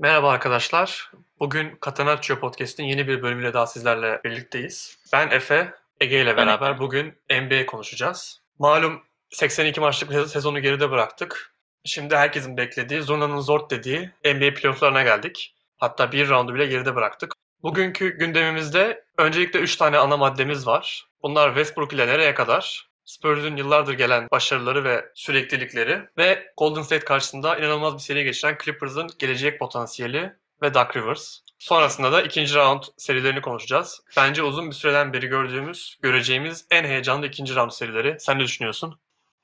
Merhaba arkadaşlar. Bugün Catenaccio Podcast'in yeni bir bölümüyle daha sizlerle birlikteyiz. Ben Efe, Ege ile beraber bugün NBA konuşacağız. Malum 82 maçlık sezonu geride bıraktık. Şimdi herkesin beklediği, Zurna'nın zor dediği NBA playofflarına geldik. Hatta bir roundu bile geride bıraktık. Bugünkü gündemimizde öncelikle 3 tane ana maddemiz var. Bunlar Westbrook ile nereye kadar, Spurs'un yıllardır gelen başarıları ve süreklilikleri ve Golden State karşısında inanılmaz bir seri geçiren Clippers'ın gelecek potansiyeli ve Doc Rivers. Sonrasında da ikinci round serilerini konuşacağız. Bence uzun bir süreden beri gördüğümüz, göreceğimiz en heyecanlı ikinci round serileri. Sen ne düşünüyorsun?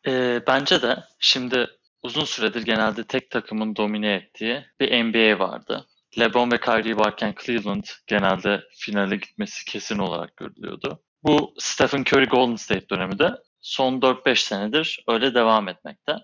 Ee, bence de şimdi uzun süredir genelde tek takımın domine ettiği bir NBA vardı. LeBron ve Kyrie varken Cleveland genelde finale gitmesi kesin olarak görülüyordu. Bu Stephen Curry Golden State dönemi de son 4-5 senedir öyle devam etmekte.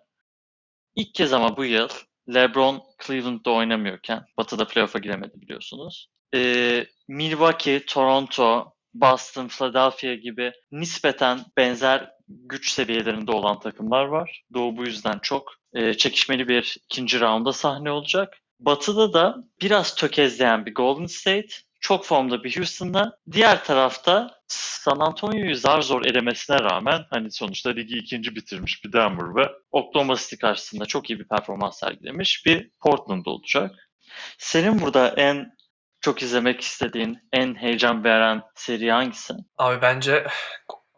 İlk kez ama bu yıl LeBron Cleveland'da oynamıyorken Batı'da playoff'a giremedi biliyorsunuz. Ee, Milwaukee, Toronto, Boston, Philadelphia gibi nispeten benzer güç seviyelerinde olan takımlar var. Doğu bu yüzden çok e, çekişmeli bir ikinci raunda sahne olacak. Batı'da da biraz tökezleyen bir Golden State, çok formda bir Houston'la, diğer tarafta San Antonio'yu zar zor elemesine rağmen hani sonuçta ligi ikinci bitirmiş bir Denver ve Oklahoma City karşısında çok iyi bir performans sergilemiş bir Portland olacak. Senin burada en çok izlemek istediğin, en heyecan veren seri hangisi? Abi bence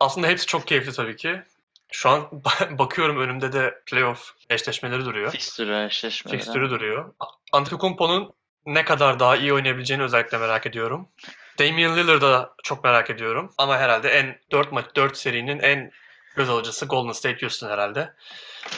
aslında hepsi çok keyifli tabii ki. Şu an bakıyorum önümde de playoff eşleşmeleri duruyor. Fixture eşleşmeleri. Fikstürü duruyor. Antetokounmpo'nun ne kadar daha iyi oynayabileceğini özellikle merak ediyorum. Damian Lillard'ı da çok merak ediyorum. Ama herhalde en 4 maç 4 serinin en göz alıcısı Golden State Houston herhalde.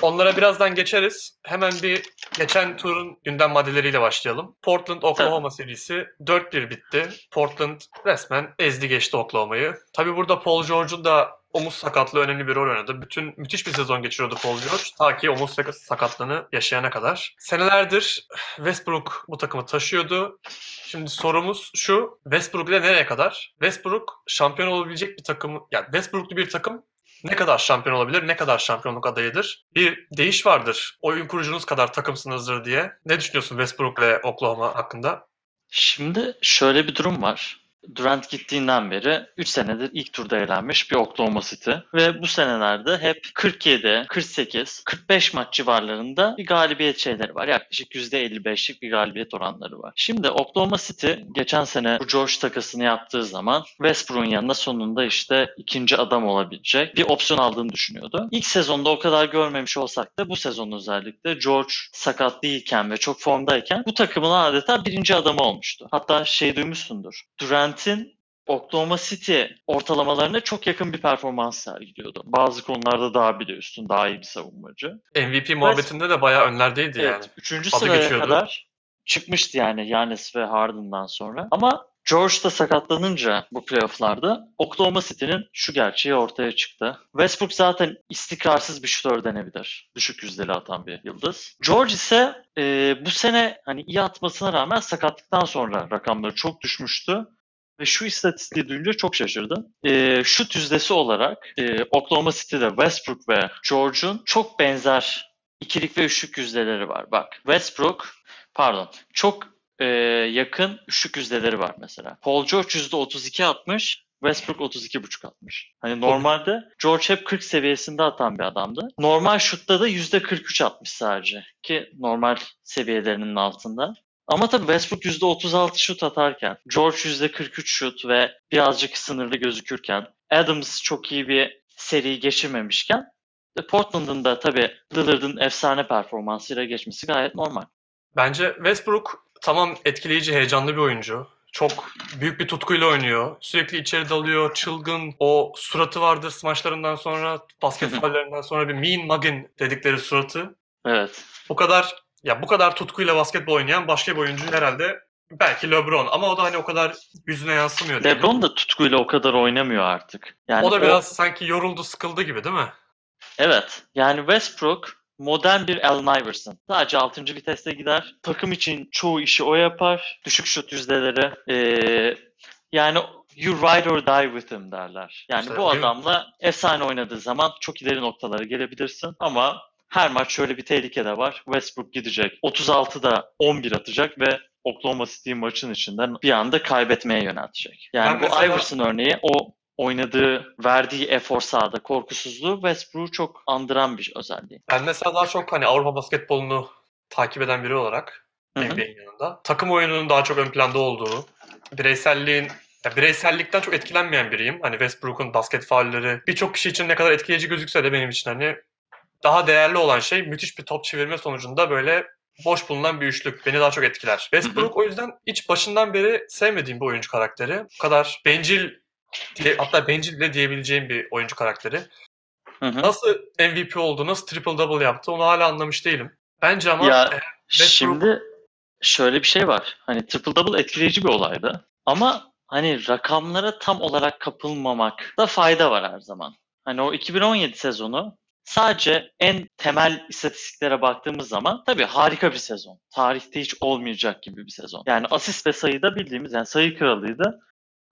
Onlara birazdan geçeriz. Hemen bir geçen turun gündem maddeleriyle başlayalım. Portland Oklahoma serisi 4-1 bitti. Portland resmen ezdi geçti Oklahoma'yı. Tabi burada Paul George'un da omuz sakatlığı önemli bir rol oynadı. Bütün müthiş bir sezon geçiriyordu Paul George ta ki omuz sakatlığını yaşayana kadar. Senelerdir Westbrook bu takımı taşıyordu. Şimdi sorumuz şu. Westbrook ile nereye kadar? Westbrook şampiyon olabilecek bir takım, yani Westbrook'lu bir takım ne kadar şampiyon olabilir, ne kadar şampiyonluk adayıdır? Bir değiş vardır. Oyun kurucunuz kadar takımsınızdır diye. Ne düşünüyorsun Westbrook ve Oklahoma hakkında? Şimdi şöyle bir durum var. Durant gittiğinden beri 3 senedir ilk turda elenmiş bir Oklahoma City ve bu senelerde hep 47, 48, 45 maç civarlarında bir galibiyet şeyleri var. Yaklaşık %55'lik bir galibiyet oranları var. Şimdi Oklahoma City geçen sene bu George takasını yaptığı zaman Westbrook'un yanında sonunda işte ikinci adam olabilecek bir opsiyon aldığını düşünüyordu. İlk sezonda o kadar görmemiş olsak da bu sezon özellikle George sakat değilken ve çok formdayken bu takımın adeta birinci adamı olmuştu. Hatta şey duymuşsundur. Durant Durant'in Oklahoma City ortalamalarına çok yakın bir performans sergiliyordu. Bazı konularda daha bile üstün, daha iyi bir savunmacı. MVP muhabbetinde de bayağı önlerdeydi evet, yani. Üçüncü Adı sıraya geçiyordu. kadar çıkmıştı yani Giannis ve Harden'dan sonra. Ama George da sakatlanınca bu playofflarda Oklahoma City'nin şu gerçeği ortaya çıktı. Westbrook zaten istikrarsız bir şutör denebilir. Düşük yüzdeli atan bir yıldız. George ise e, bu sene hani iyi atmasına rağmen sakatlıktan sonra rakamları çok düşmüştü. Ve şu istatistiği duyunca çok şaşırdım. E, şut yüzdesi olarak e, Oklahoma City'de Westbrook ve George'un çok benzer ikilik ve üçlük yüzdeleri var. Bak Westbrook pardon çok e, yakın üçlük yüzdeleri var mesela. Paul George %32 atmış, Westbrook 32.5 atmış. Hani normalde George hep 40 seviyesinde atan bir adamdı. Normal şutta da %43 atmış sadece ki normal seviyelerinin altında. Ama tabii Westbrook %36 şut atarken, George %43 şut ve birazcık sınırlı gözükürken, Adams çok iyi bir seri geçirmemişken Portland'ın da tabii Lillard'ın efsane performansıyla geçmesi gayet normal. Bence Westbrook tamam etkileyici, heyecanlı bir oyuncu. Çok büyük bir tutkuyla oynuyor. Sürekli içeri dalıyor, çılgın. O suratı vardır smaçlarından sonra, basket faullerinden sonra bir mean muggin dedikleri suratı. Evet. Bu kadar ya bu kadar tutkuyla basketbol oynayan başka bir oyuncu herhalde belki LeBron ama o da hani o kadar yüzüne yansımıyor. LeBron da tutkuyla o kadar oynamıyor artık. Yani o da biraz sanki yoruldu, sıkıldı gibi değil mi? Evet. Yani Westbrook modern bir Allen Iverson. Sadece 6. viteste gider. Takım için çoğu işi o yapar. Düşük şut yüzdeleri. Ee, yani you ride or die with him derler. Yani İşte bu adamla efsane oynadığı zaman çok ileri noktalara gelebilirsin ama her maç şöyle bir tehlike de var. Westbrook gidecek. 36'da 11 atacak ve Oklahoma City maçın içinden bir anda kaybetmeye yöneltecek. Yani Ben bu mesela- Iverson örneği o oynadığı, verdiği efor sahada, korkusuzluğu Westbrook'u çok andıran bir özelliği. Ben mesela daha çok hani Avrupa basketbolunu takip eden biri olarak. NBA'nin yanında takım oyununun daha çok ön planda olduğu, bireyselliğin ya bireysellikten çok etkilenmeyen biriyim. Hani Westbrook'un basket faulleri birçok kişi için ne kadar etkileyici gözükse de benim için hani daha değerli olan şey müthiş bir top çevirme sonucunda böyle boş bulunan bir üçlük beni daha çok etkiler. Westbrook o yüzden hiç başından beri sevmediğim bir oyuncu karakteri. Bu kadar bencil diye, hatta bencil bile diyebileceğim bir oyuncu karakteri. Hı hı. Nasıl MVP oldu, nasıl triple double yaptı onu hala anlamış değilim. Bence ama Ya, e, Westbrook- Şimdi şöyle bir şey var. Hani triple double etkileyici bir olaydı. Ama hani rakamlara tam olarak kapılmamakta fayda var her zaman. Hani o 2017 sezonu sadece en temel istatistiklere baktığımız zaman tabii harika bir sezon. Tarihte hiç olmayacak gibi bir sezon. Yani asist ve sayıda bildiğimiz yani sayı kralıydı.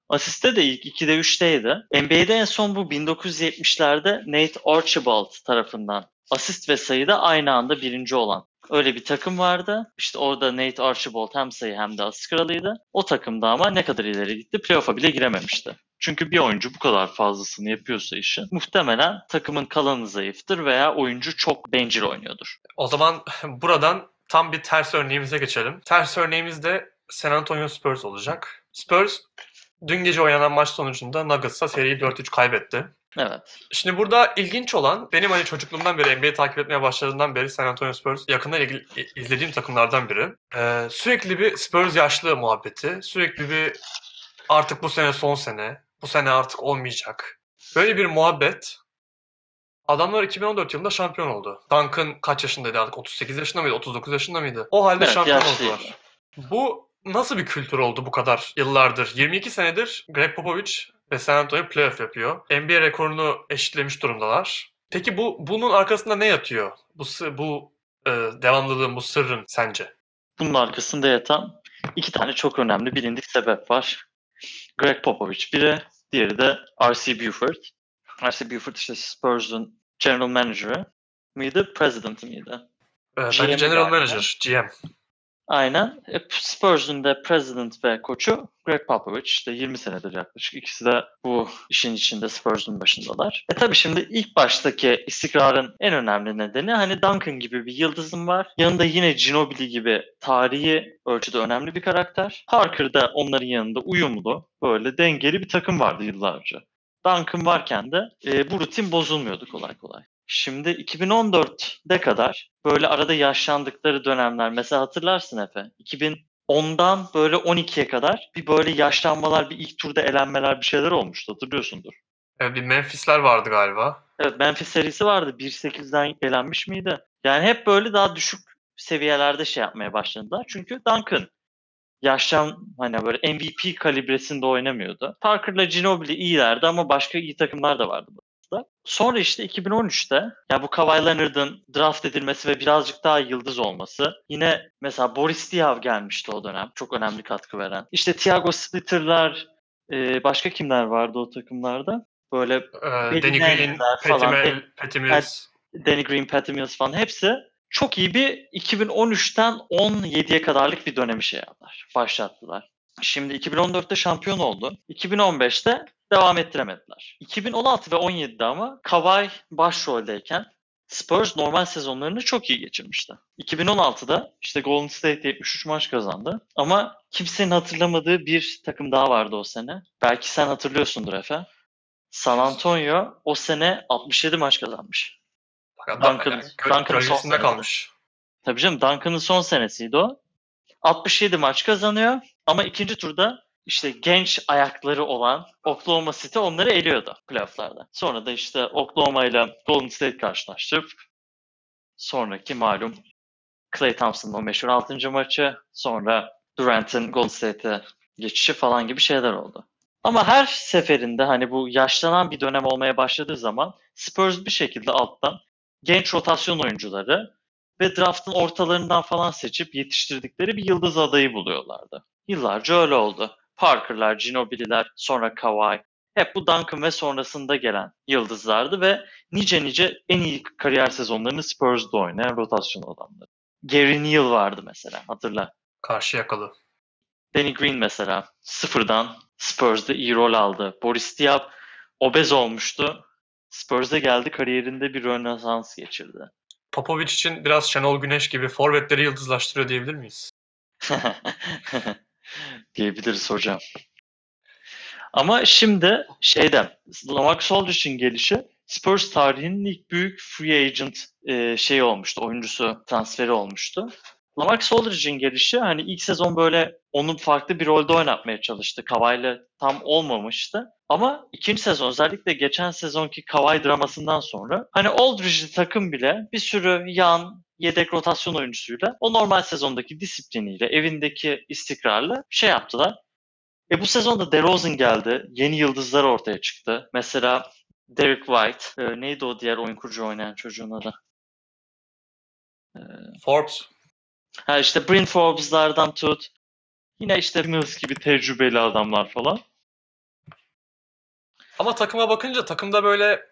Asiste de ilk 2'de 3'teydi. NBA'de en son bu 1970'lerde Nate Archibald tarafından asist ve sayıda aynı anda birinci olan öyle bir takım vardı. İşte orada Nate Archibald hem sayı hem de asist kralıydı. O takımda ama ne kadar ileri gitti playoff'a bile girememişti. Çünkü bir oyuncu bu kadar fazlasını yapıyorsa işi muhtemelen takımın kalanı zayıftır veya oyuncu çok bencil oynuyordur. o zaman buradan tam bir ters örneğimize geçelim. Ters örneğimiz de San Antonio Spurs olacak. Spurs dün gece oynanan maç sonucunda Nuggets'a seriyi 4-3 kaybetti. Evet. Şimdi burada ilginç olan benim hani çocukluğumdan beri NBA takip etmeye başladığımdan beri San Antonio Spurs yakından ilgili, izlediğim takımlardan biri. Ee, sürekli bir Spurs yaşlı muhabbeti. Sürekli bir artık bu sene son sene. Bu sene artık olmayacak. Böyle bir muhabbet. Adamlar 2014 yılında şampiyon oldu. Duncan kaç yaşındaydı artık? 38 yaşında mıydı? 39 yaşında mıydı? O halde Evet, şampiyon yaşlıydı. oldular. Bu nasıl bir kültür oldu bu kadar yıllardır? 22 senedir Greg Popovich ve San Antonio playoff yapıyor. NBA rekorunu eşitlemiş durumdalar. Peki bu bunun arkasında ne yatıyor? Bu bu e, devamlılığın, bu sırrın sence? Bunun arkasında yatan iki tane çok önemli bilindik sebep var. Greg Popovich biri, diğeri de R.C. Buford. R.C. Buford işte Spurs'un general manager'ı mıydı, president'i miydi? E, GM bence General galiba. Manager, GM. Aynen. E, Spurs'un de president ve koçu Greg Popovich. İşte 20 senedir yaklaşık. İkisi de bu işin içinde Spurs'un başındalar. E tabii şimdi ilk baştaki istikrarın en önemli nedeni hani Duncan gibi bir yıldızım var. Yanında yine Ginobili gibi tarihi ölçüde önemli bir karakter. Parker'da onların yanında uyumlu, böyle dengeli bir takım vardı yıllarca. Duncan varken de e, bu rutin bozulmuyordu kolay kolay. Şimdi 2014'de kadar böyle arada yaşlandıkları dönemler mesela hatırlarsın Efe 2010'dan böyle 12'ye kadar bir böyle yaşlanmalar bir ilk turda elenmeler bir şeyler olmuştu hatırlıyorsundur. E, bir Memphis'ler vardı galiba. Evet Memphis serisi vardı 1-8'den elenmiş miydi? Yani hep böyle daha düşük seviyelerde şey yapmaya başladılar. Çünkü Duncan yaşlan hani böyle MVP kalibresinde oynamıyordu. Parker'la Ginobili iyilerdi ama başka iyi takımlar da vardı. Sonra işte 2013'te ya bu Kawhi Leonard'ın draft edilmesi ve birazcık daha yıldız olması. Yine mesela Boris Diaw gelmişti o dönem. Çok önemli katkı veren. İşte Thiago Splitter'lar e, başka kimler vardı o takımlarda? Böyle E, Belli Danny Green, falan. Patty Mills. Danny Green, Patty Mills falan hepsi çok iyi bir 2013'ten 17'ye kadarlık bir dönemi şey yaptılar. Başlattılar. Şimdi 2014'te şampiyon oldu. 2015'te devam ettiremediler. 2016 ve 17'de ama Kawhi başroldeyken Spurs normal sezonlarını çok iyi geçirmişti. 2016'da işte Golden State 73 maç kazandı. Ama kimsenin hatırlamadığı bir takım daha vardı o sene. Belki sen hatırlıyorsundur Efe. San Antonio o sene 67 maç kazanmış. Duncan- yani Duncan'ın son senesi. kalmış. Tabii canım Duncan'ın son senesiydi o. 67 maç kazanıyor ama ikinci turda işte genç ayakları olan Oklahoma City onları eliyordu playofflarda. Sonra da işte Oklahoma ile Golden State karşılaştırıp sonraki malum Klay Thompson'ın o meşhur 6. maçı sonra Durant'ın Golden State'e geçişi falan gibi şeyler oldu. Ama her seferinde hani bu yaşlanan bir dönem olmaya başladığı zaman Spurs bir şekilde alttan genç rotasyon oyuncuları ve draftın ortalarından falan seçip yetiştirdikleri bir yıldız adayı buluyorlardı. Yıllarca öyle oldu. Parker'lar, Ginobili'ler, sonra Kawhi. hep bu Duncan ve sonrasında gelen yıldızlardı ve nice nice en iyi kariyer sezonlarını Spurs'da oynayan rotasyon adamları. Gary Neal vardı mesela hatırla. Karşı yakalı. Danny Green mesela sıfırdan Spurs'da iyi rol aldı. Boris Diaw obez olmuştu. Spurs'a geldi kariyerinde bir rönesans geçirdi. Popovic için biraz Şenol Güneş gibi forvetleri yıldızlaştırıyor diyebilir miyiz? diyebiliriz hocam. Ama şimdi şeyden Lamarcus Aldridge'in gelişi Spurs tarihinin ilk büyük free agent e, şey olmuştu. Oyuncusu transferi olmuştu. Lamarcus Aldridge'in gelişi hani ilk sezon böyle onu farklı bir rolde oynatmaya çalıştı. Kawhi'yle tam olmamıştı. Ama ikinci sezon özellikle geçen sezonki Kawhi dramasından sonra hani Aldridge'li takım bile bir sürü yan yedek rotasyon oyuncusuyla o normal sezondaki disipliniyle evindeki istikrarla şey yaptılar. E bu sezonda DeRozan geldi. Yeni yıldızlar ortaya çıktı. Mesela Derek White. e, neydi o diğer oyun kurucu oynayan çocuğun adı? Forbes. Ha işte Bryn Forbes'lardan tut. Yine işte Mills gibi tecrübeli adamlar falan. Ama takıma bakınca takımda böyle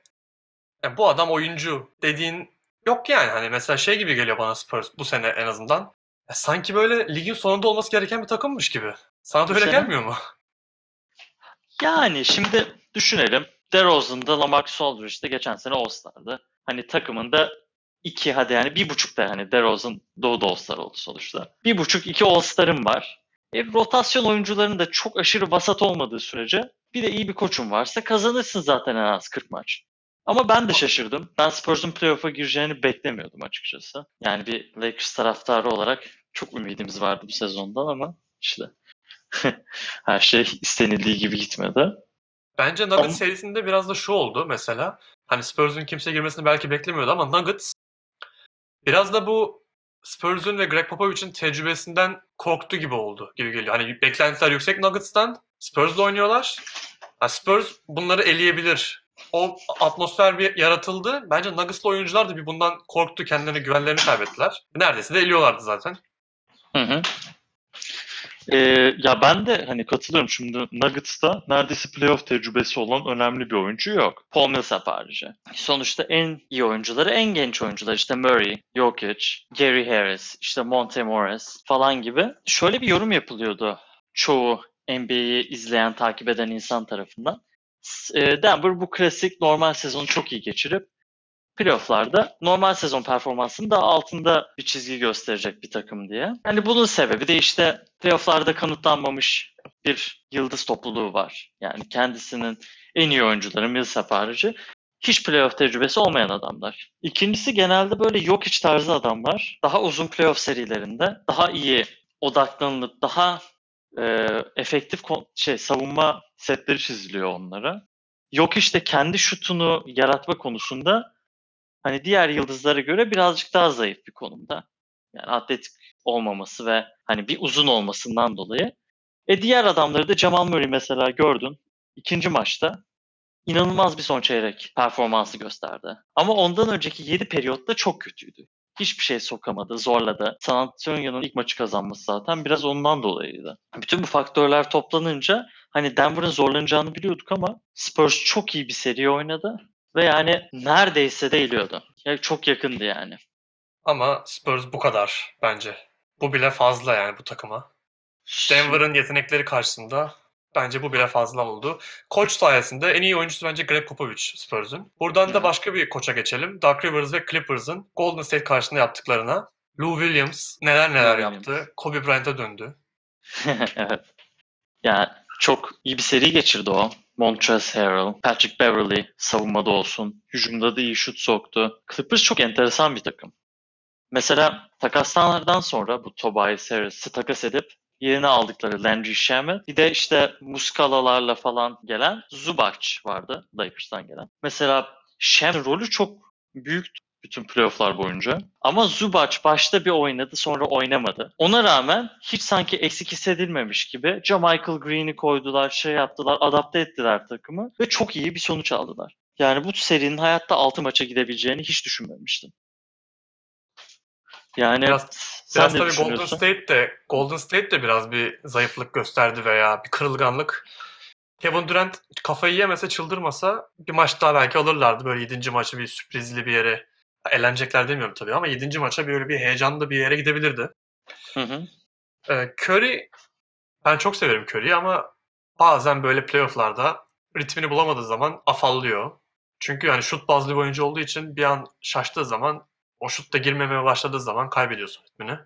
"Ya bu adam oyuncu dediğin yok yani. Hani mesela şey gibi geliyor bana Spurs bu sene en azından. Ya sanki böyle ligin sonunda olması gereken bir takımmış gibi. Sana da öyle gelmiyor mu? Yani şimdi düşünelim. DeRozan'da Lamarcus Aldridge de geçen sene All-Star'dı. Hani takımında iki hadi yani bir buçuk da hani DeRozan Doğu'da All-Star oldu sonuçta. Bir buçuk iki All-Star'ım var. E, rotasyon oyuncuların da çok aşırı vasat olmadığı sürece bir de iyi bir koçun varsa kazanırsın zaten en az 40 maç. Ama ben de şaşırdım. Ben Spurs'un playoff'a gireceğini beklemiyordum açıkçası. Yani bir Lakers taraftarı olarak çok ümidimiz vardı bu sezondan ama işte her şey istenildiği gibi gitmedi. Bence Nuggets Ama- serisinde biraz da şu oldu mesela. Hani Spurs'un kimse girmesini belki beklemiyordu ama Nuggets biraz da bu Spurs'un ve Greg Popovich'in tecrübesinden korktu gibi oldu gibi geliyor. Hani beklentiler yüksek Nuggets'tan. Spurs'la oynuyorlar. Ha, Spurs bunları eleyebilir. O atmosfer bir yaratıldı. Bence Nuggets'lı oyuncular da bir bundan korktu. Kendilerine güvenlerini kaybettiler. Neredeyse de eliyorlardı zaten. Hı hı. Ee, ya ben de hani katılıyorum şimdi Nuggets'ta neredeyse playoff tecrübesi olan önemli bir oyuncu yok. Paul Millsap harici. Sonuçta en iyi oyuncuları en genç oyuncular işte Murray, Jokic, Gary Harris, işte Monte Morris falan gibi. Şöyle bir yorum yapılıyordu çoğu NBA'yi izleyen, takip eden insan tarafından. E, Denver bu klasik normal sezonu çok iyi geçirip playofflarda normal sezon performansının da altında bir çizgi gösterecek bir takım diye. Yani bunun sebebi de işte playofflarda kanıtlanmamış bir yıldız topluluğu var. Yani kendisinin en iyi oyuncuları Millsap harici hiç playoff tecrübesi olmayan adamlar. İkincisi genelde böyle yok iç tarzı adamlar. Daha uzun playoff serilerinde daha iyi odaklanılıp daha e, efektif şey savunma setleri çiziliyor onlara. Yok işte kendi şutunu yaratma konusunda hani diğer yıldızlara göre birazcık daha zayıf bir konumda. Yani atletik olmaması ve hani bir uzun olmasından dolayı. E diğer adamları da Jamal Murray mesela gördün. ikinci maçta inanılmaz bir son çeyrek performansı gösterdi. Ama ondan önceki 7 periyotta çok kötüydü. Hiçbir şey sokamadı, zorladı. San Antonio'nun ilk maçı kazanması zaten biraz ondan dolayıydı. Bütün bu faktörler toplanınca hani Denver'ın zorlanacağını biliyorduk ama Spurs çok iyi bir seri oynadı. Ve yani neredeyse değiliyordu. Yani çok yakındı yani. Ama Spurs bu kadar bence. Bu bile fazla yani bu takıma. Denver'ın yetenekleri karşısında bence bu bile fazla oldu. Koç sayesinde en iyi oyuncusu bence Greg Popovich Spurs'un. Buradan da başka bir koça geçelim. Doug Rivers ve Clippers'ın Golden State karşısında yaptıklarına. Lou Williams neler neler Lou yaptı. Kobe Bryant'a döndü. evet. Yani çok iyi bir seri geçirdi o. Montrezl Harrell, Patrick Beverley savunmada olsun. Hücumda da iyi şut soktu. Clippers çok enteresan bir takım. Mesela takaslardan sonra bu Tobias Harris'i takas edip yerine aldıkları Landry Shamet bir de işte Muscalalarla falan gelen Zubac vardı Lakers'tan gelen. Mesela Shamet rolü çok büyük bütün playofflar boyunca. Ama Zubac başta bir oynadı sonra oynamadı. Ona rağmen hiç sanki eksik hissedilmemiş gibi Michael Green'i koydular, şey yaptılar, adapte ettiler takımı ve çok iyi bir sonuç aldılar. Yani bu serinin hayatta 6 maça gidebileceğini hiç düşünmemiştim. Yani Biraz- sen Biraz tabii Golden? State de Golden State de biraz bir zayıflık gösterdi veya bir kırılganlık. Kevin Durant kafayı yemese çıldırmasa bir maç daha belki alırlardı. Böyle 7. maçı bir sürprizli bir yere eğlenecekler demiyorum tabii ama 7. maça böyle bir heyecanlı bir yere gidebilirdi. Hı hı. Ee, Curry ben çok severim Curry'i ama bazen böyle playoff'larda ritmini bulamadığı zaman afallıyor. Çünkü yani şut bazlı bir oyuncu olduğu için bir an şaştığı zaman o şut da girmemeye başladığı zaman kaybediyorsun ritmini.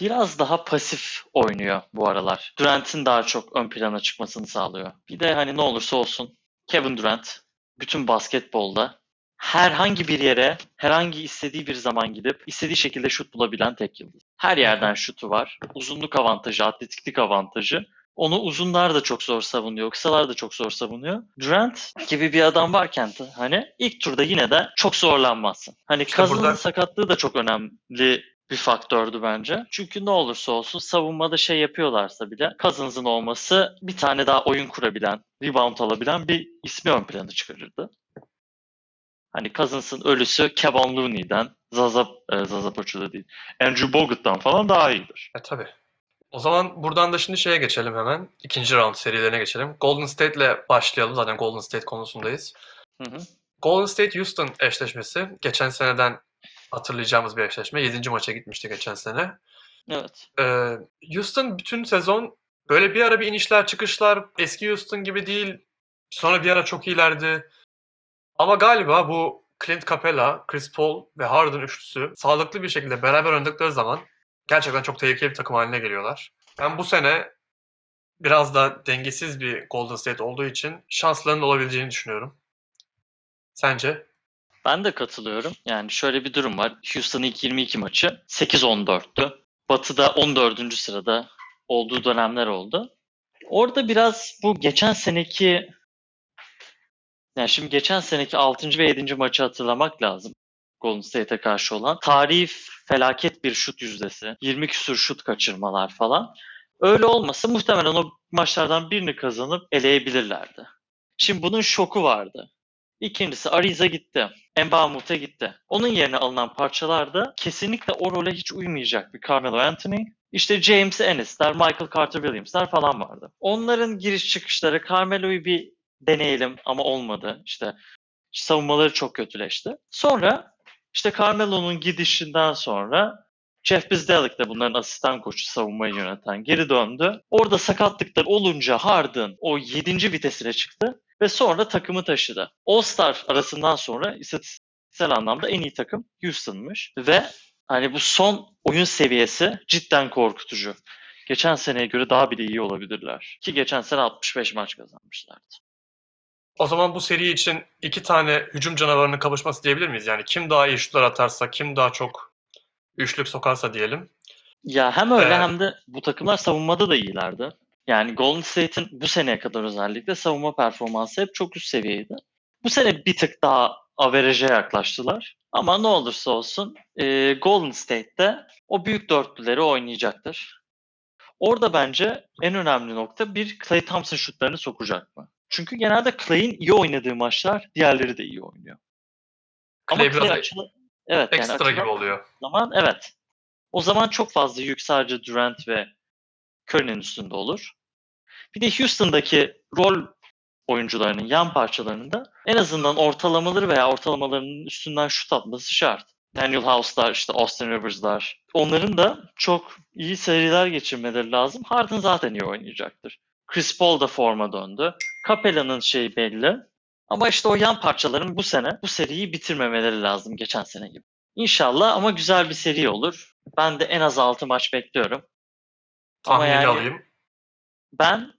Biraz daha pasif oynuyor bu aralar. Durant'in daha çok ön plana çıkmasını sağlıyor. Bir de hani ne olursa olsun Kevin Durant bütün basketbolda herhangi bir yere herhangi istediği bir zaman gidip istediği şekilde şut bulabilen tek yıldız. Her yerden şutu var. Uzunluk avantajı, atletiklik avantajı. Onu uzunlar da çok zor savunuyor, kısalar da çok zor savunuyor. Durant gibi bir adam varken de hani ilk turda yine de çok zorlanmazsın. Hani İşte Cousins'ın burada- sakatlığı da çok önemli bir faktördü bence. Çünkü ne olursa olsun savunmada şey yapıyorlarsa bile Cousins'ın olması bir tane daha oyun kurabilen, rebound alabilen bir ismi ön plana çıkarırdı. Hani Cousins'ın ölüsü Kevin Looney'den, Zaza, e, Zaza Pachu'da değil, Andrew Bogut'tan falan daha iyidir. E tabii. O zaman buradan da şimdi şeye geçelim hemen. İkinci round serilerine geçelim. Golden State'le başlayalım. Zaten Golden State konusundayız. Hı hı. Golden State-Houston eşleşmesi geçen seneden hatırlayacağımız bir eşleşme. 7. maça gitmişti geçen sene. Evet. Ee, Houston bütün sezon böyle bir ara bir inişler çıkışlar eski Houston gibi değil. Sonra bir ara çok iyilerdi. Ama galiba bu Clint Capella, Chris Paul ve Harden üçlüsü sağlıklı bir şekilde beraber oynadıkları zaman gerçekten çok tehlikeli bir takım haline geliyorlar. Ben bu sene biraz da dengesiz bir Golden State olduğu için şanslarının olabileceğini düşünüyorum. Sence? Ben de katılıyorum. Yani şöyle bir durum var. Houston'ın ilk 22 maçı 8-14'tü. Batı'da 14. sırada olduğu dönemler oldu. Orada biraz bu geçen seneki yani şimdi geçen seneki 6. ve 7. maçı hatırlamak lazım. Golden State'e karşı olan. Tarihi felaket bir şut yüzdesi. 20 küsur şut kaçırmalar falan. Öyle olmasa muhtemelen o maçlardan birini kazanıp eleyebilirlerdi. Şimdi bunun şoku vardı. İkincisi Ariza gitti. Mbamute gitti. Onun yerine alınan parçalar da kesinlikle o role hiç uymayacak bir Carmelo Anthony. İşte James Ennis'ler, Michael Carter Williams'ler falan vardı. Onların giriş çıkışları Carmelo'yu bir deneyelim ama olmadı. İşte savunmaları çok kötüleşti. Sonra işte Carmelo'nun gidişinden sonra Jeff Bizdelik de bunların asistan koçu savunmayı yöneten geri döndü. Orada sakatlıklar olunca Harden o 7. vitesine çıktı ve sonra takımı taşıdı. All-Star arasından sonra istatistiksel anlamda en iyi takım Houston'mış ve hani bu son oyun seviyesi cidden korkutucu. Geçen seneye göre daha bile iyi olabilirler. Ki geçen sene 65 maç kazanmışlardı. O zaman bu seri için iki tane hücum canavarının kavuşması diyebilir miyiz? Yani kim daha iyi şutlar atarsa, kim daha çok üçlük sokarsa diyelim. Ya hem öyle Ee, hem de bu takımlar savunmada da iyilerdi. Yani Golden State'in bu seneye kadar özellikle savunma performansı hep çok üst seviyeydi. Bu sene bir tık daha average'e yaklaştılar. Ama ne olursa olsun e, Golden State'de o büyük dörtlüleri oynayacaktır. Orada bence en önemli nokta bir Klay Thompson şutlarını sokacak mı? Çünkü genelde Clay'in iyi oynadığı maçlar diğerleri de iyi oynuyor. Ama Clay Clay biraz açılı... Evet, yani ekstra açılan- gibi oluyor. zaman evet. O zaman çok fazla yük sadece Durant ve Curry'nin üstünde olur. Bir de Houston'daki rol oyuncularının yan parçalarının da en azından ortalamaları veya ortalamalarının üstünden şut atması şart. Daniel House'lar, işte Austin Rivers'lar. Onların da çok iyi seriler geçirmeleri lazım. Harden zaten iyi oynayacaktır. Chris Paul da forma döndü. Capella'nın şeyi belli. Ama işte o yan parçaların bu sene bu seriyi bitirmemeleri lazım geçen sene gibi. İnşallah ama güzel bir seri olur. Ben de en az 6 maç bekliyorum. Ama Tahmini yani- alayım. Ben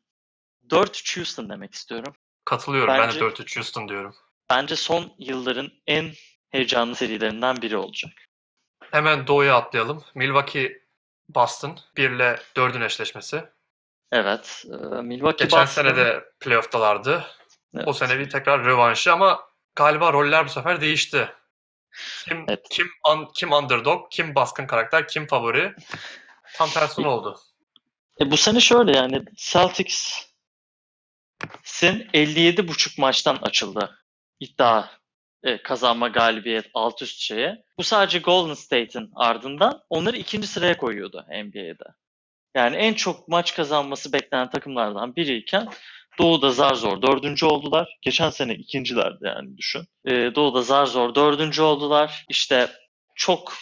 4-3 Houston demek istiyorum. Katılıyorum. Ben Bence- de 4-3 Houston diyorum. Bence son yılların en heyecanlı serilerinden biri olacak. Hemen doğuya atlayalım. Milwaukee Boston 1 ile 4'ün eşleşmesi. Evet. e, Milwaukee Geçen Bucks'ın- sene de playoff'talardı. Evet. O sene bir tekrar rövanşı ama galiba roller bu sefer değişti. Kim Evet. kim un- kim underdog, kim baskın karakter, kim favori? Tam tersine oldu. E, bu sene şöyle yani Celtics'in 57,5 maçtan açıldı. İddia e, kazanma galibiyet alt üst şeye. Bu sadece Golden State'in ardından onları ikinci sıraya koyuyordu NBA'de. Yani en çok maç kazanması beklenen takımlardan biriyken Doğu'da zar zor dördüncü oldular. Geçen sene ikincilerdi yani düşün. Ee, Doğu'da zar zor dördüncü oldular. İşte çok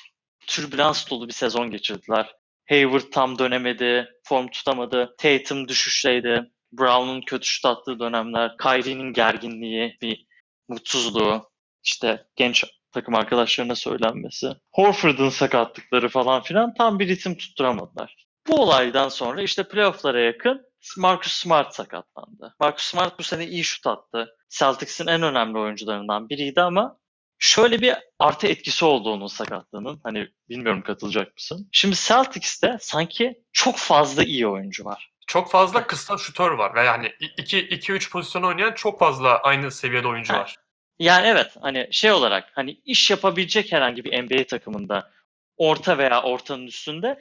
türbülans dolu bir sezon geçirdiler. Hayward tam dönemedi, form tutamadı. Tatum düşüşteydi. Brown'un kötü şut attığı dönemler. Kyrie'nin gerginliği, bir mutsuzluğu. işte genç takım arkadaşlarına söylenmesi. Horford'un sakatlıkları falan filan tam bir ritim tutturamadılar. Bu olaydan sonra işte playoff'lara yakın Marcus Smart sakatlandı. Marcus Smart bu sene iyi şut attı. Celtics'in en önemli oyuncularından biriydi ama şöyle bir artı etkisi oldu onun sakatlığının. Hani bilmiyorum katılacak mısın? Şimdi Celtics'te sanki çok fazla iyi oyuncu var. Çok fazla kısa şutör var ve yani 2-3 pozisyon oynayan çok fazla aynı seviyede oyuncu Ha. var. Yani evet hani şey olarak hani iş yapabilecek herhangi bir NBA takımında orta veya ortanın üstünde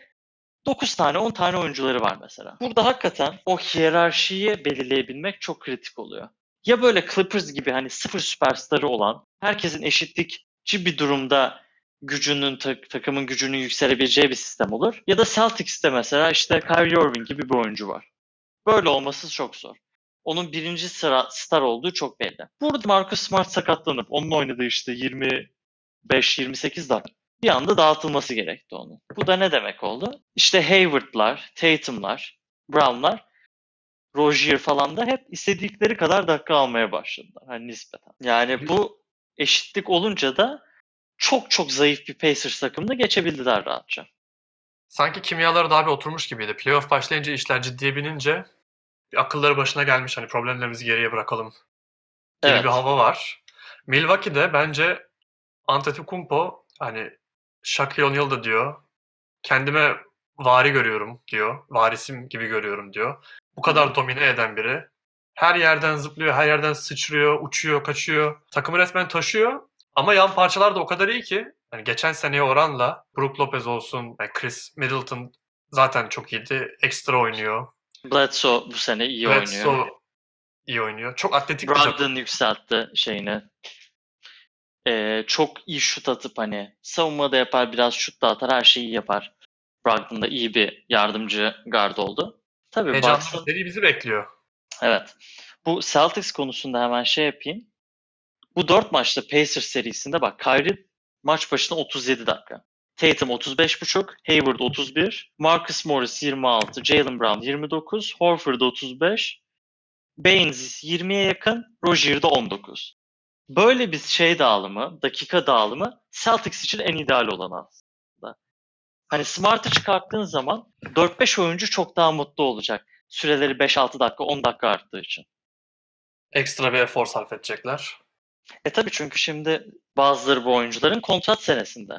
9 tane 10 tane oyuncuları var mesela. Burada hakikaten o hiyerarşiyi belirleyebilmek çok kritik oluyor. Ya böyle Clippers gibi hani sıfır süperstarı olan herkesin eşitlikçi bir durumda gücünün tak- takımın gücünün yükselebileceği bir sistem olur. Ya da Celtics'te mesela işte Kyrie Irving gibi bir oyuncu var. Böyle olması çok zor. Onun birinci sıra star olduğu çok belli. Burada Marcus Smart sakatlanıp onun oynadığı işte 25-28 dakika bir anda dağıtılması gerekti onun. Bu da ne demek oldu? İşte Hayward'lar, Tatum'lar, Brown'lar, Rozier falan da hep istedikleri kadar dakika almaya başladılar. Hani nispeten. Yani bu eşitlik olunca da çok çok zayıf bir Pacers takımda geçebildiler rahatça. Sanki kimyaları daha bir oturmuş gibiydi. Playoff başlayınca işler ciddiye binince bir akılları başına gelmiş hani problemlerimizi geriye bırakalım gibi Evet. bir hava var. Milwaukee'de bence Antetokounmpo hani Shaquille O'Neal da diyor. Kendime vari görüyorum diyor. Varisim gibi görüyorum diyor. Bu kadar domine eden biri. Her yerden zıplıyor, her yerden sıçrıyor, uçuyor, kaçıyor. Takımı resmen taşıyor. Ama yan parçalar da o kadar iyi ki hani geçen seneye oranla Brook Lopez olsun, yani Chris Middleton zaten çok iyiydi. Ekstra oynuyor. Bledsoe bu sene iyi Bledsoe oynuyor. iyi oynuyor. Çok atletik bir takım. Brogdon yükseltti şeyini. Ee, çok iyi şut atıp hani savunma da yapar, biraz şut da atar, her şeyi yapar. Brogdon da iyi bir yardımcı guard oldu. Tabii Heyecanlı seri bizi bekliyor. Evet. Bu Celtics konusunda hemen şey yapayım. Bu dört maçta Pacers serisinde bak Kyrie maç başına 37 dakika. Tatum 35.5, Hayward 31, Marcus Morris 26, Jalen Brown 29, Horford 35, Baines 20'ye yakın, Rozier de 19. Böyle bir şey dağılımı, dakika dağılımı Celtics için en ideal olan aslında. Hani Smart'ı çıkarttığın zaman 4-5 oyuncu çok daha mutlu olacak. Süreleri 5-6 dakika, 10 dakika arttığı için. Ekstra bir efor sarf edecekler. E tabii çünkü şimdi bazıları bu oyuncuların kontrat senesinde.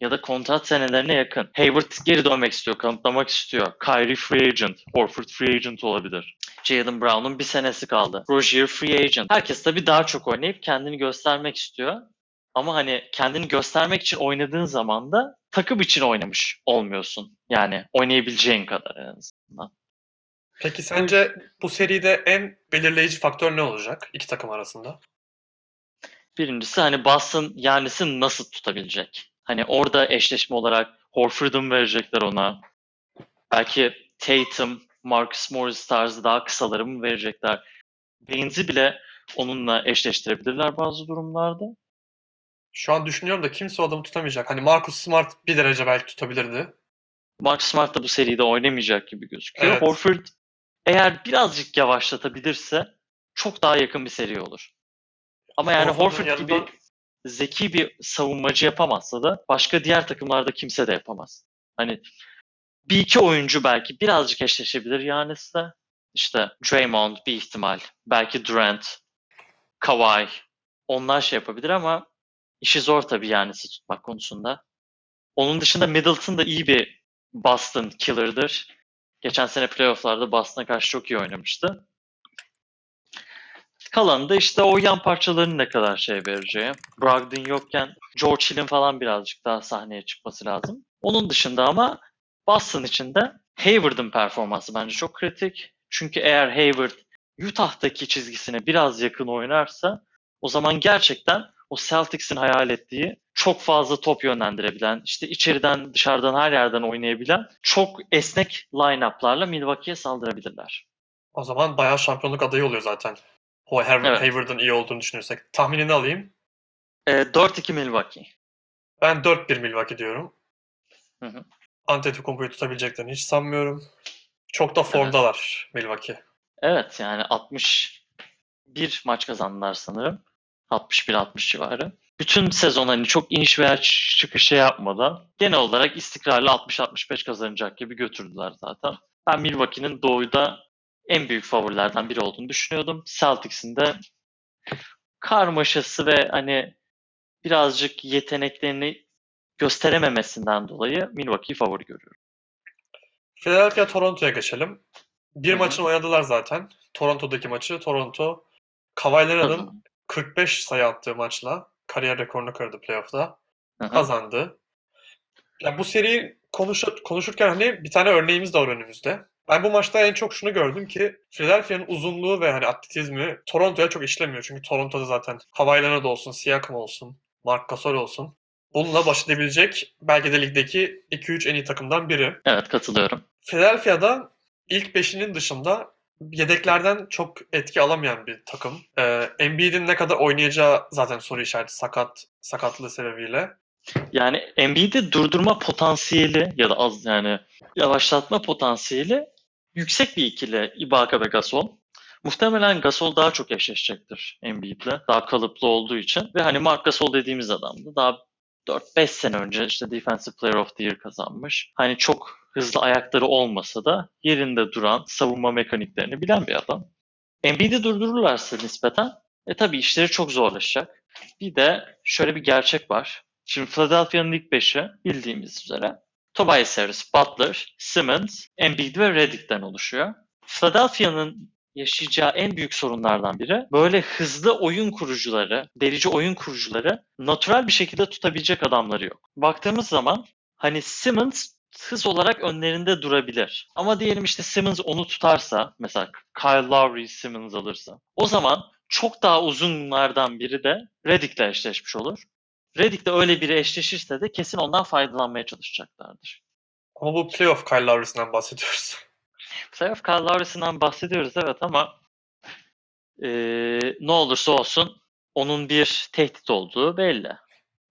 Ya da kontrat senelerine yakın. Hayward geri dönmek istiyor, kanıtlamak istiyor. Kyrie free agent, Horford free agent olabilir. Jalen Brown'un bir senesi kaldı. Rozier free agent. Herkes tabii daha çok oynayıp kendini göstermek istiyor. Ama hani kendini göstermek için oynadığın zaman da takım için oynamış olmuyorsun. Yani oynayabileceğin kadar en azından. Peki sence bu seride en belirleyici faktör ne olacak iki takım arasında? Birincisi hani Boston Yannis'i nasıl tutabilecek? Hani orada eşleşme olarak Horford'u mu verecekler ona? Belki Tatum, Marcus Morris tarzı daha kısaları mı verecekler? Baines'i bile onunla eşleştirebilirler bazı durumlarda. Şu an düşünüyorum da kimse o adamı tutamayacak. Hani Marcus Smart bir derece belki tutabilirdi. Marcus Smart da bu seride oynamayacak gibi gözüküyor. Evet. Horford eğer birazcık yavaşlatabilirse çok daha yakın bir seri olur. Ama yani Horford yanında- gibi zeki bir savunmacı yapamazsa da başka diğer takımlarda kimse de yapamaz. Hani bir iki oyuncu belki birazcık eşleşebilir Giannis'le. İşte Draymond bir ihtimal. Belki Durant, Kawhi. Onlar şey yapabilir ama işi zor tabii Giannis'i tutmak konusunda. Onun dışında Middleton da iyi bir Boston killer'dır. Geçen sene playofflarda Boston'a karşı çok iyi oynamıştı. Kalanı da işte o yan parçaların ne kadar şey vereceği. Brogdon yokken George Hill'in falan birazcık daha sahneye çıkması lazım. Onun dışında ama Boston için de Hayward'ın performansı bence çok kritik. Çünkü eğer Hayward Utah'taki çizgisine biraz yakın oynarsa o zaman gerçekten o Celtics'in hayal ettiği çok fazla top yönlendirebilen, işte içeriden dışarıdan her yerden oynayabilen çok esnek line-up'larla Milwaukee'ye saldırabilirler. O zaman bayağı şampiyonluk adayı oluyor zaten. O Hayward, Evet. Hayward'ın iyi olduğunu düşünürsek. Tahminini alayım. Ee, 4-2 Milwaukee. Ben 4-1 Milwaukee diyorum. Hı hı. Antetokounmpo'yu tutabileceklerini hiç sanmıyorum. Çok da formdalar Milwaukee. Evet yani 61 maç kazandılar sanırım. 61-60 civarı. Bütün sezon hani çok iniş veya çıkış şey yapmadan genel olarak istikrarlı 60-65 kazanacak gibi götürdüler zaten. Ben Milwaukee'nin doğuda en büyük favorilerden biri olduğunu düşünüyordum. Celtics'in de karmaşası ve hani birazcık yeteneklerini gösterememesinden dolayı Milwaukee'yi favori görüyorum. Philadelphia Toronto'ya geçelim. Bir Hı hı. maçını oynadılar zaten. Toronto'daki maçı. Toronto Kawhi Leonard'ın 45 sayı attığı maçla kariyer rekorunu kırdı playoff'ta. Hı hı. Kazandı. Ya bu seriyi konuşur, konuşurken hani bir tane örneğimiz de var önümüzde. Ben bu maçta en çok şunu gördüm ki Philadelphia'nın uzunluğu ve hani atletizmi Toronto'ya çok işlemiyor. Çünkü Toronto'da zaten Kawhi Leonard olsun, Siakam olsun, Marc Gasol olsun. Bununla baş edebilecek belki de ligdeki 2-3 en iyi takımdan biri. Evet katılıyorum. Philadelphia'da ilk beşinin dışında yedeklerden çok etki alamayan bir takım. Ee, Embiid'in ne kadar oynayacağı zaten soru işareti sakat sakatlığı sebebiyle. Yani Embiid'i durdurma potansiyeli ya da az yani yavaşlatma potansiyeli yüksek bir ikili Ibaka ve Gasol. Muhtemelen Gasol daha çok eşleşecektir Embiid'le. Daha kalıplı olduğu için. Ve hani Marc Gasol dediğimiz adamdı. Daha 4-5 sene önce işte Defensive Player of the Year kazanmış. Hani çok hızlı ayakları olmasa da yerinde duran, savunma mekaniklerini bilen bir adam. Embiid'i durdururlarsa nispeten e tabii işleri çok zorlaşacak. Bir de şöyle bir gerçek var. Şimdi Philadelphia'nın ilk beşi bildiğimiz üzere Tobias Butler, Simmons, Embiid ve Redick'ten oluşuyor. Philadelphia'nın yaşayacağı en büyük sorunlardan biri böyle hızlı oyun kurucuları, delici oyun kurucuları natural bir şekilde tutabilecek adamları yok. Baktığımız zaman hani Simmons hız olarak önlerinde durabilir. Ama diyelim işte Simmons onu tutarsa, mesela Kyle Lowry Simmons alırsa, o zaman çok daha uzunlardan biri de Redick'le eşleşmiş olur. Redick de öyle biri eşleşirse de kesin ondan faydalanmaya çalışacaklardır. Ama bu playoff Kyle Lowry'sinden bahsediyoruz. Playoff Kyle Lowry'sinden bahsediyoruz evet ama eee, ne olursa olsun onun bir tehdit olduğu belli.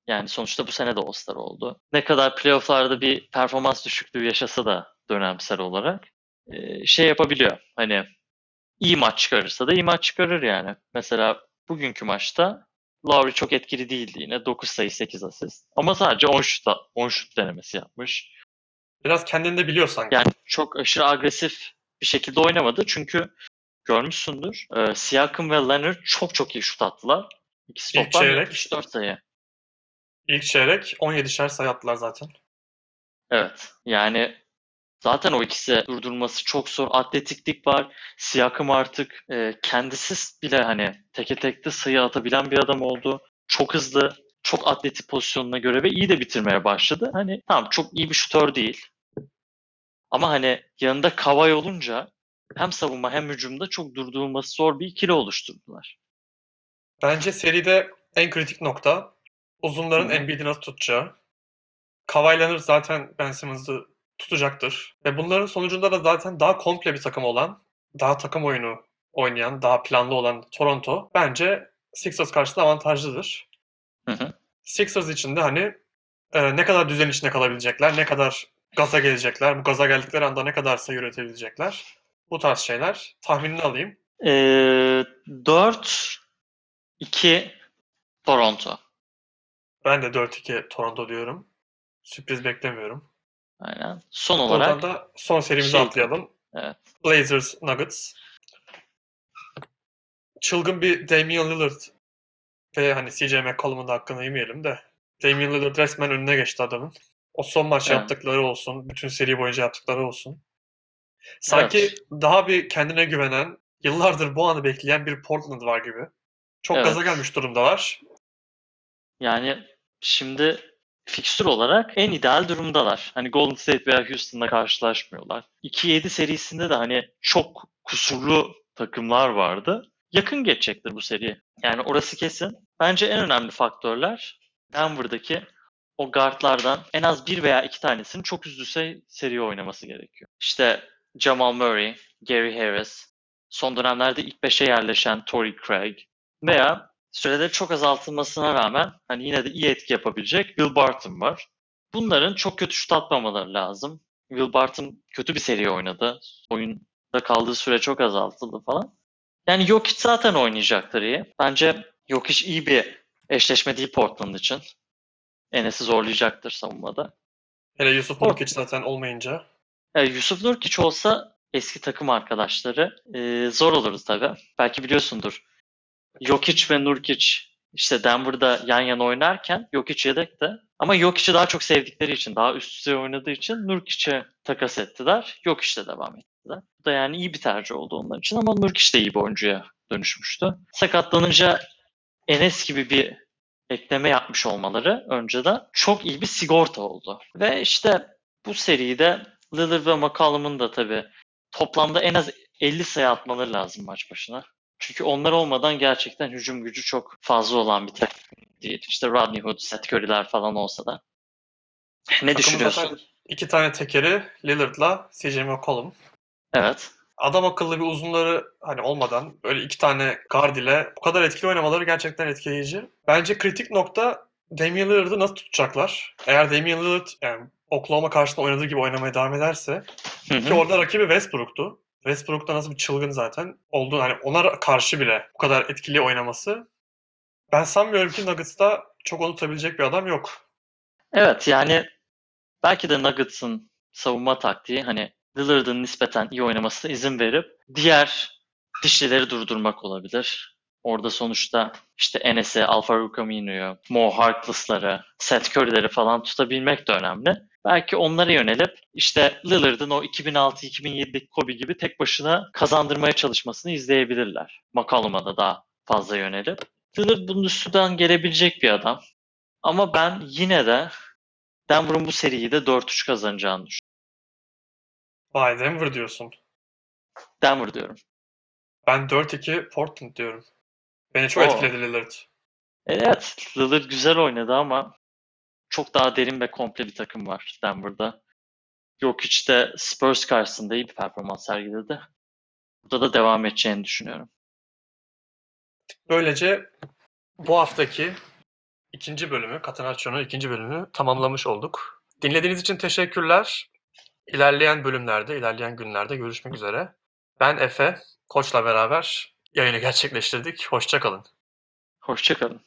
Yani sonuçta bu sene de All-Star oldu. Ne kadar playofflarda bir performans düşüklüğü yaşasa da dönemsel olarak eee, şey yapabiliyor. Hani iyi maç çıkarırsa da iyi maç çıkarır yani. Mesela bugünkü maçta Lowry çok etkili değildi yine. 9 sayı 8 asist. Ama sadece 10 şut, 10 şut denemesi yapmış. Biraz kendini de biliyor sanki. Yani çok aşırı agresif bir şekilde oynamadı. Çünkü görmüşsündür. E, Siakam ve Leonard çok çok iyi şut attılar. İkisi İlk toplam çeyrek. 74 sayı. İlk çeyrek 17'şer sayı attılar zaten. Evet. Yani zaten o ikisi durdurması çok zor. Atletiklik var. Siakam artık e, kendisi bile hani teke tekte sayı atabilen bir adam oldu. Çok hızlı, çok atletik pozisyonuna göre ve iyi de bitirmeye başladı. Hani tamam çok iyi bir şutör değil. Ama hani yanında Kavay olunca hem savunma hem hücumda çok durdurulması zor bir ikili oluşturdular. Bence seride en kritik nokta uzunların. Embiid'i nasıl tutacağı. Kawhi Leonard zaten Ben Simmons'ı tutacaktır. Ve bunların sonucunda da zaten daha komple bir takım olan, daha takım oyunu oynayan, daha planlı olan Toronto bence Sixers karşısında avantajlıdır. Hı hı. Sixers için de hani e, ne kadar düzen içinde kalabilecekler, ne kadar gaza gelecekler, bu gaza geldikleri anda ne kadar sayı üretebilecekler. Bu tarz şeyler. Tahminini alayım. Ee, 4-2 Toronto. Ben de 4-2 Toronto diyorum. Sürpriz beklemiyorum. Aynen. Son Buradan olarak da son serimizi şey- atlayalım. Evet. Blazers Nuggets. Çılgın bir Damian Lillard ve hani CJ McCollum'un da hakkını yemeyelim de Damian Lillard resmen önüne geçti adamın. O son maç Evet. yaptıkları olsun, bütün seri boyunca yaptıkları olsun. Sanki Evet. daha bir kendine güvenen, yıllardır bu anı bekleyen bir Portland var gibi. Çok Evet. gaza gelmiş durumdalar. Yani şimdi fikstür olarak en ideal durumdalar. Hani Golden State veya Houston'la karşılaşmıyorlar. 2-7 serisinde de hani çok kusurlu takımlar vardı. Yakın geçecektir bu seri. Yani orası kesin. Bence en önemli faktörler Denver'daki o guardlardan en az bir veya iki tanesinin çok üst düzey seri oynaması gerekiyor. İşte Jamal Murray, Gary Harris, son dönemlerde ilk 5'e yerleşen Torrey Craig veya süreleri çok azaltılmasına rağmen hani yine de iyi etki yapabilecek Will Barton var. Bunların çok kötü şut atmamaları lazım. Will Barton kötü bir seri oynadı. Oyunda kaldığı süre çok azaltıldı falan. Yani Jokic zaten oynayacaktır iyi. Bence Jokic iyi bir eşleşme değil Portland için. Enes'i zorlayacaktır savunmada. Hele Yusuf Nurkic zaten olmayınca. Ya Yusuf Nurkic olsa eski takım arkadaşları e, zor olurdu tabii. Belki biliyorsundur. Jokic ve Nurkic işte Denver'da yan yana oynarken Jokic yedekte. Ama Jokic'i daha çok sevdikleri için, daha üst düzey oynadığı için Nurkic'e takas ettiler. Jokic'le devam ettiler. Bu da yani iyi bir tercih oldu onlar için ama Nurkic de iyi bir oyuncuya dönüşmüştü. Sakatlanınca Enes gibi bir ekleme yapmış olmaları önceden çok iyi bir sigorta oldu. Ve işte bu seride Lillard ve McCollum'un da tabii toplamda en az 50 sayı atmaları lazım maç başına. Çünkü onlar olmadan gerçekten hücum gücü çok fazla olan bir takım değil. İşte Rodney Hood, Seth Curry'ler falan olsa da. Ne Takımın düşünüyorsun? iki tane tekeri Lillard'la CJ McCollum. Evet. Adam akıllı bir uzunları hani olmadan böyle iki tane guard ile bu kadar etkili oynamaları gerçekten etkileyici. Bence kritik nokta Damian Lillard'ı nasıl tutacaklar? Eğer Damian Lillard yani Oklahoma karşısında oynadığı gibi oynamaya devam ederse Hı ki hı. orada rakibi Westbrook'tu. Westbrook da nasıl bir çılgın zaten oldu. Hani ona karşı bile bu kadar etkili oynaması ben sanmıyorum ki Nuggets'ta çok onu tutabilecek bir adam yok. Evet yani belki de Nuggets'ın savunma taktiği hani Lillard'ın nispeten iyi oynamasına izin verip diğer dişlileri durdurmak olabilir. Orada sonuçta işte Enes'i, Alfaro Camino'yu, Mo Harkless'ları, Seth Curry'leri falan tutabilmek de önemli. Belki onlara yönelip işte Lillard'ın o 2006-2007'deki Kobe gibi tek başına kazandırmaya çalışmasını izleyebilirler. McCollum'a da daha fazla yönelip. Lillard bunun üstünden gelebilecek bir adam. Ama ben yine de Denver'ın bu seriyi de 4-3 kazanacağını düşünüyorum. Vay Denver diyorsun. Denver diyorum. Ben 4-2 Portland diyorum. Beni çok Oo. etkiledi Lillard. Evet, Lillard güzel oynadı ama çok daha derin ve komple bir takım var Denver'da. Jokic de Spurs karşısında iyi bir performans sergiledi. Burada da devam edeceğini düşünüyorum. Böylece bu haftaki ikinci bölümü, Catenaccio'nun ikinci bölümünü tamamlamış olduk. Dinlediğiniz için teşekkürler. İlerleyen bölümlerde, ilerleyen günlerde görüşmek üzere. Ben Efe, Koç'la beraber yayını gerçekleştirdik. Hoşçakalın. Hoşçakalın.